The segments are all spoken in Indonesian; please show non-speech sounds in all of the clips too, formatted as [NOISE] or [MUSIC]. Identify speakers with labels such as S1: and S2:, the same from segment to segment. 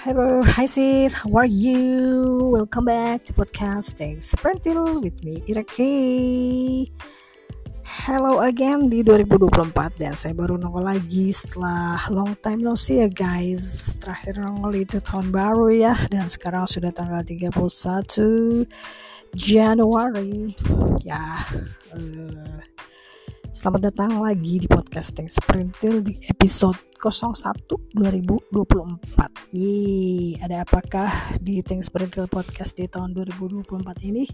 S1: Hello, hi sis, how are you? Welcome back to podcasting Sprintil with me, Irake. Hello again di 2024 dan saya baru nongol lagi setelah long time no see ya guys. Terakhir nongol itu tahun baru ya dan sekarang sudah tanggal 31 Januari. Ya, uh, selamat datang lagi di podcasting Sprintil di episode 01 2024 Yeay, ada apakah di Things Sprintil Podcast di tahun 2024 ini?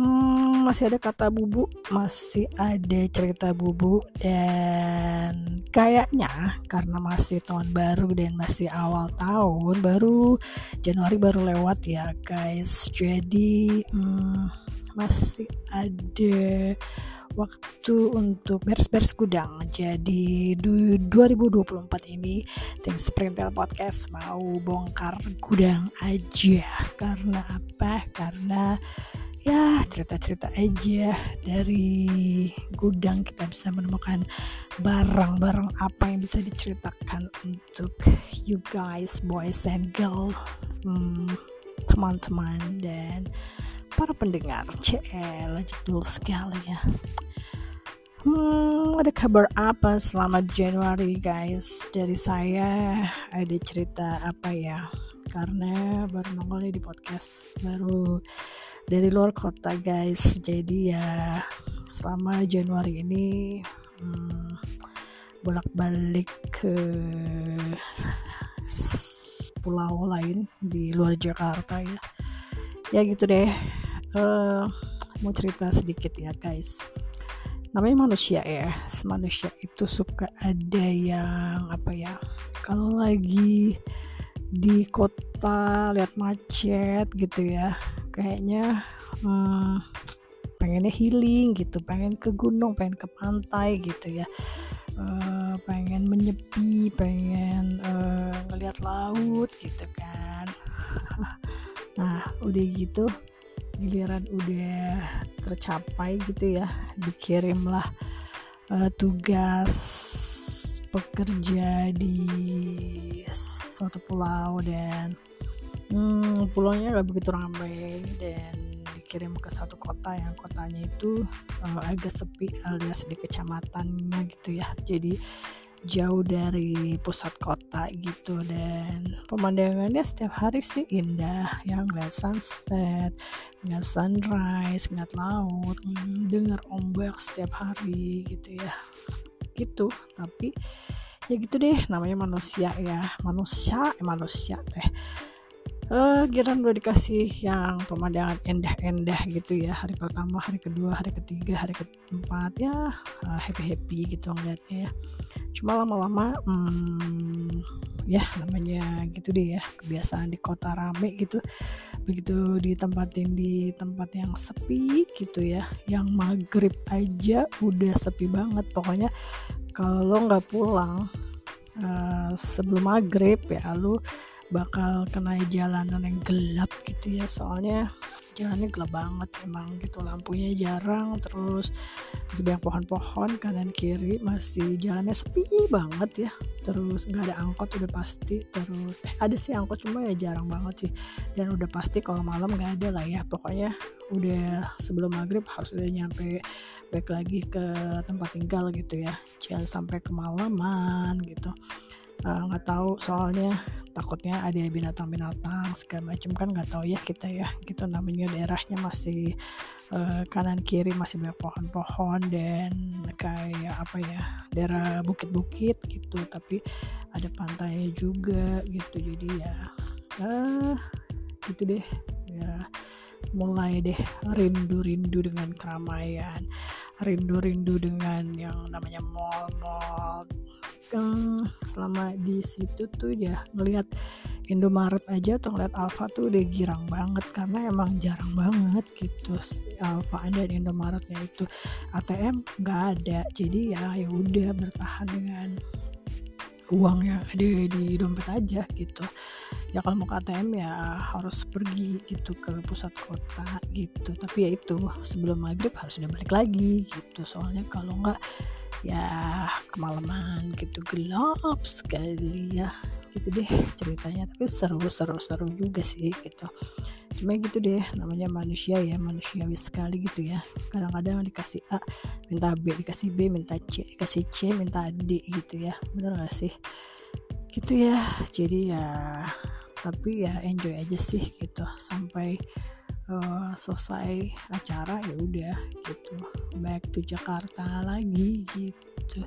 S1: Hmm, masih ada kata bubu, masih ada cerita bubu dan kayaknya karena masih tahun baru dan masih awal tahun baru Januari baru lewat ya guys. Jadi hmm, masih ada waktu untuk beres-beres gudang. Jadi 2024 ini tim Sprintel Podcast mau bongkar gudang aja. Karena apa? Karena ya cerita-cerita aja dari gudang kita bisa menemukan barang-barang apa yang bisa diceritakan untuk you guys, boys and girl, hmm, teman-teman dan para pendengar CL jadul sekali ya Hmm, ada kabar apa selama Januari guys? Dari saya ada cerita apa ya? Karena baru nongol di podcast baru dari luar kota guys. Jadi ya selama Januari ini hmm, bolak-balik ke pulau lain di luar Jakarta ya. Ya gitu deh uh, mau cerita sedikit ya guys. Namanya manusia ya. Manusia itu suka ada yang apa ya kalau lagi di kota lihat macet gitu ya kayaknya hmm, pengennya healing gitu pengen ke gunung pengen ke pantai gitu ya. Uh, pengen menyepi pengen uh, ngeliat laut gitu kan. [LAUGHS] Nah udah gitu giliran udah tercapai gitu ya dikirimlah uh, tugas pekerja di suatu pulau dan hmm, pulaunya gak begitu ramai dan dikirim ke satu kota yang kotanya itu uh, agak sepi alias di kecamatannya gitu ya. Jadi jauh dari pusat kota gitu. Dan pemandangannya setiap hari sih indah yang ngeliat sunset ngeliat sunrise ngeliat laut dengar ombak setiap hari gitu ya. Gitu tapi ya gitu deh namanya manusia ya. Manusia eh, manusia teh uh, giran udah dikasih yang pemandangan endah-endah gitu ya. Hari pertama hari kedua hari ketiga hari keempat. Ya uh, happy happy gitu ngeliatnya ya. Cuma lama-lama hmm, ya namanya gitu deh ya kebiasaan di kota rame gitu. Begitu ditempatin di tempat yang sepi gitu ya. Yang maghrib aja udah sepi banget. Pokoknya kalau lo nggak pulang uh, sebelum maghrib ya lo bakal kena jalanan yang gelap gitu ya. Soalnya jalannya gelap banget emang gitu. Lampunya jarang terus masih banyak pohon-pohon kanan kiri masih jalannya sepi banget ya. Terus nggak ada angkot udah pasti terus eh ada sih angkot cuma ya jarang banget sih. Dan udah pasti kalau malam nggak ada lah ya. Pokoknya udah sebelum maghrib harus udah nyampe baik lagi ke tempat tinggal gitu ya. Jangan sampai kemalaman gitu. Eh, nggak uh, tahu soalnya takutnya ada binatang-binatang segala macam kan nggak tahu ya kita ya gitu. Namanya daerahnya masih uh, kanan kiri masih banyak pohon-pohon dan kayak apa ya daerah bukit-bukit gitu. Tapi ada pantai juga gitu. Jadi ya uh, gitu deh. Ya mulai deh rindu-rindu dengan keramaian rindu-rindu dengan yang namanya mall-mall yang selama di situ tuh ya ngelihat Indomaret aja atau ngeliat Alfa tuh udah girang banget karena emang jarang banget gitu Alfa dan Indomaretnya itu. ATM nggak ada. Jadi ya ya udah bertahan dengan uang yang ada di dompet aja gitu. Ya kalau mau ke ATM ya harus pergi gitu ke pusat kota gitu. Tapi ya itu sebelum maghrib harus udah balik lagi gitu. Soalnya kalau nggak ya kemalaman gitu gelap sekali ya. Gitu deh ceritanya tapi seru seru seru juga sih gitu. Cuma gitu deh namanya manusia ya manusiawi sekali gitu ya. Kadang-kadang dikasih A minta B dikasih B minta C dikasih C minta D gitu ya. Bener gak sih? Gitu ya jadi ya tapi ya enjoy aja sih gitu. Sampai uh, selesai acara ya udah gitu. Back to Jakarta lagi gitu.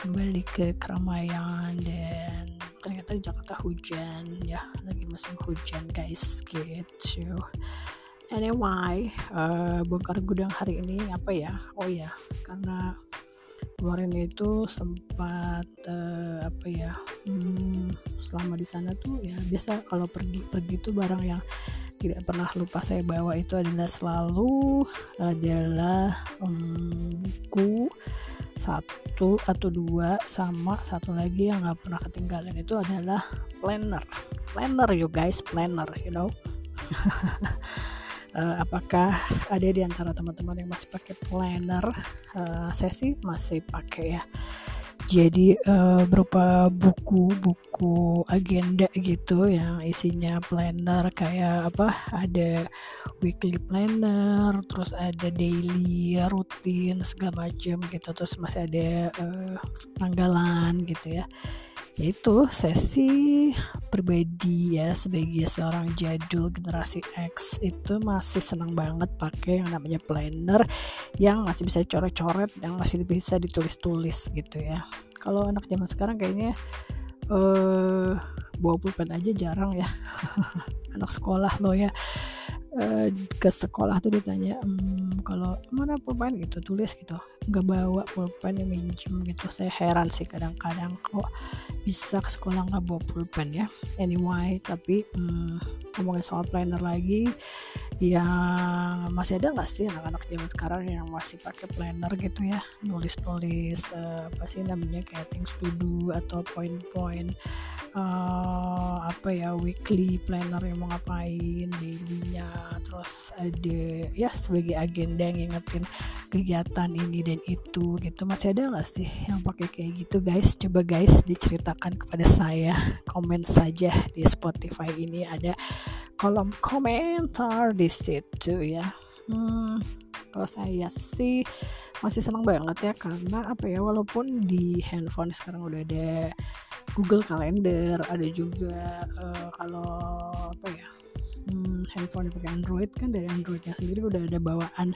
S1: Kembali ke keramaian dan ternyata di Jakarta hujan ya. Lagi musim hujan guys gitu. Anyway uh, bongkar gudang hari ini apa ya? Oh ya karena kemarin itu sempat uh, apa ya hmm, selama di sana tuh ya biasa kalau pergi pergi tuh barang yang tidak pernah lupa saya bawa itu adalah selalu adalah um, buku satu atau dua sama satu lagi yang nggak pernah ketinggalan itu adalah planner. Planner you guys planner you know. Uh, [LAUGHS] apakah ada di antara teman-teman yang masih pakai planner? Uh, saya sih masih pakai ya jadi uh, berupa buku-buku agenda gitu yang isinya planner kayak apa ada weekly planner terus ada daily rutin segala macam gitu terus masih ada uh, tanggalan gitu ya yaitu sesi pribadi ya sebagai seorang jadul generasi X itu masih senang banget pakai yang namanya planner yang masih bisa coret-coret yang masih bisa ditulis-tulis gitu ya. Kalau anak zaman sekarang kayaknya uh, bawa pulpen aja jarang ya. [LAUGHS] Anak sekolah lo ya uh, ke sekolah tuh ditanya ehm, kalau mana pulpen? Gitu tulis gitu. Nggak bawa pulpen yang minjem gitu. Saya heran sih kadang-kadang kok bisa ke sekolah nggak bawa pulpen ya. Anyway tapi hmm, ngomongin soal planner lagi yang masih ada nggak sih anak-anak zaman sekarang yang masih pakai planner gitu ya? Nulis-nulis uh, apa sih namanya kayak things to do atau point-point uh, apa ya weekly planner yang mau ngapain dailynya. Terus ada ya sebagai agenda yang ngingetin kegiatan ini dan itu gitu. Masih ada nggak sih yang pakai kayak gitu guys? Coba guys diceritakan kepada saya. Komen saja di Spotify ini ada kolom komentar di situ ya. Hmm, kalau saya sih masih senang banget ya karena apa ya walaupun di handphone sekarang udah ada Google Calendar ada juga uh, kalau apa ya hmm, handphone pakai Android kan dari Androidnya sendiri udah ada bawaan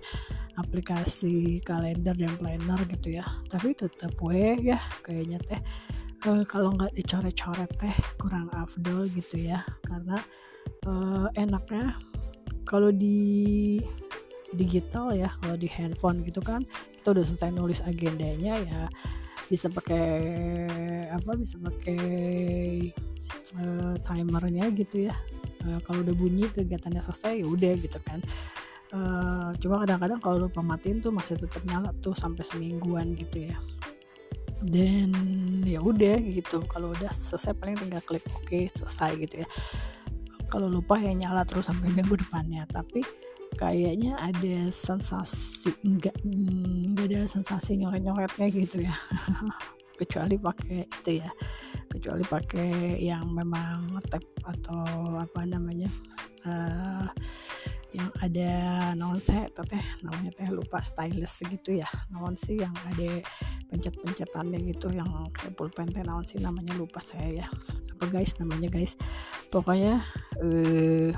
S1: aplikasi kalender dan planner gitu ya. Tapi tetap we ya kayaknya teh uh, kalau nggak dicoret-coret teh kurang afdol gitu ya. Karena uh, enaknya kalau di digital ya kalau di handphone gitu kan kita udah selesai nulis agendanya ya bisa pakai apa bisa pakai uh, timernya gitu ya. Uh, kalau udah bunyi kegiatannya selesai ya udah gitu kan. Uh, cuma kadang-kadang kalau lupa matiin tuh masih tetap nyala tuh sampai semingguan gitu ya. Dan ya udah gitu kalau udah selesai paling tinggal klik oke okay, selesai gitu ya kalau lupa ya nyala terus sampai [LAUGHS] minggu depannya. Tapi kayaknya ada sensasi enggak enggak ada sensasi nyoret-nyoretnya gitu ya. [LAUGHS] Kecuali pakai itu ya. Kecuali pakai yang memang tap atau apa namanya uh, yang ada naon saya teh namanya teh lupa stylus gitu ya. Naon sih yang ada pencet-pencetannya gitu yang kayak pulpen teh naon sih namanya lupa saya ya. Apa guys namanya guys? Pokoknya eh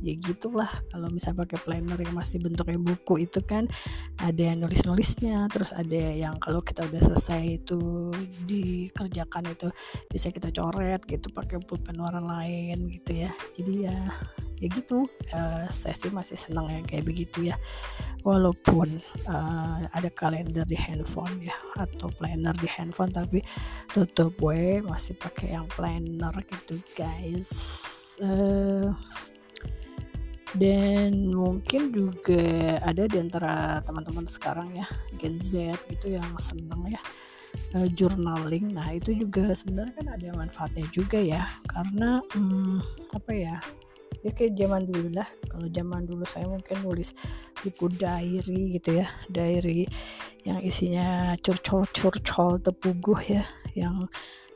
S1: ya gitulah kalau misalnya pakai planner yang masih bentuknya buku itu kan ada yang nulis-nulisnya terus ada yang kalau kita udah selesai itu dikerjakan itu bisa kita coret gitu pakai pulpen warna lain gitu ya. Jadi ya ya gitu. Uh, saya sih masih senang ya kayak begitu ya. Walaupun uh, ada kalender di handphone ya atau planner di handphone tapi tetap gue masih pakai yang planner gitu guys. Uh, dan mungkin juga ada di antara teman-teman sekarang ya Gen Z gitu yang seneng ya uh, journaling. Nah itu juga sebenarnya kan ada manfaatnya juga ya karena hmm, apa ya ya kayak zaman dulu lah. Kalau zaman dulu saya mungkin nulis buku diary gitu ya diary yang isinya curcol curcol tepuguh ya yang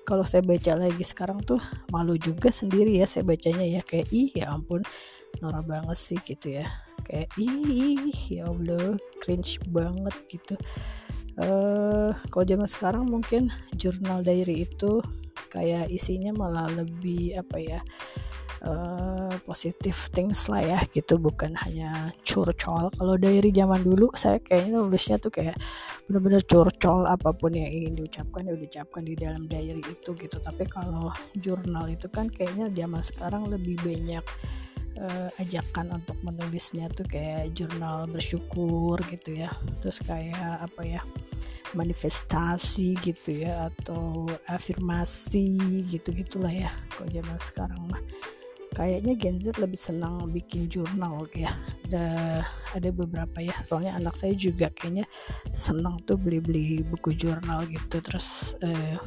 S1: kalau saya baca lagi sekarang tuh malu juga sendiri ya saya bacanya ya kayak ih ya ampun norak banget sih gitu ya. Kayak ih ya allah cringe banget gitu. Uh, kalau zaman sekarang mungkin jurnal diary itu kayak isinya malah lebih apa ya uh, positif things lah ya gitu. Bukan hanya curcol. Kalau dari zaman dulu saya kayaknya nulisnya tuh kayak bener-bener curcol apa pun yang ingin diucapkan ya diucapkan di dalam diary itu gitu. Tapi kalau jurnal itu kan kayaknya zaman sekarang lebih banyak uh, ajakan untuk menulisnya tuh kayak jurnal bersyukur gitu ya. Terus kayak apa ya manifestasi gitu ya atau afirmasi gitu gitulah ya kalau zaman sekarang mah. Kayaknya Gen Z lebih senang bikin jurnal ya. Ada ada beberapa ya. Soalnya anak saya juga kayaknya senang tuh beli-beli buku jurnal gitu. Terus eh,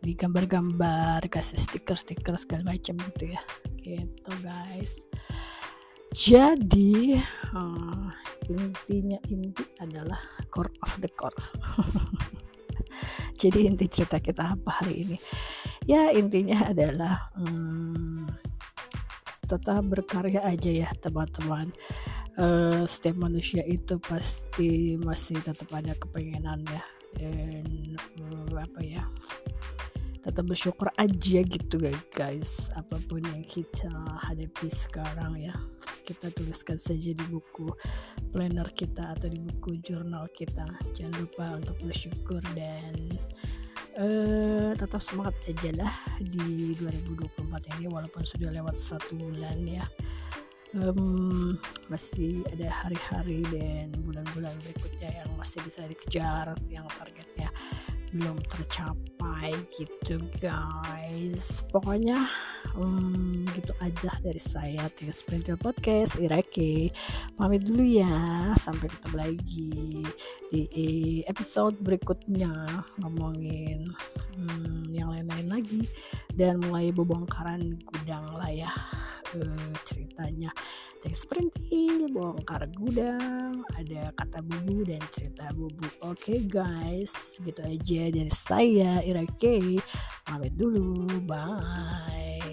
S1: digambar-gambar kasih stiker-stiker segala macam gitu ya. Gitu guys jadi uh, intinya inti adalah core of the core. [LAUGHS] Jadi inti cerita kita apa hari ini? Ya intinya adalah hmm, tetap berkarya aja ya teman-teman. Uh, setiap manusia itu pasti masih tetap ada kepengenan ya dan uh, apa ya tetap bersyukur aja gitu guys. Apa pun yang kita hadapi sekarang ya kita tuliskan saja di buku planner kita atau di buku jurnal kita. Jangan lupa untuk bersyukur dan uh, tetap semangat aja lah di 2024 ini walaupun sudah lewat satu bulan ya. Um, masih ada hari-hari dan bulan-bulan berikutnya yang masih bisa dikejar yang targetnya belum tercapai gitu guys. Pokoknya um, gitu aja dari saya Tiga Sprinter Podcast Irake pamit dulu ya sampai ketemu lagi di episode berikutnya ngomongin um, yang lain-lain lagi. Dan mulai bongkaran gudang lah ya uh, ceritanya. Teks printing bongkar gudang ada kata bubu dan cerita bubu. Oke okay, guys gitu aja dari saya Ira K pamit dulu bye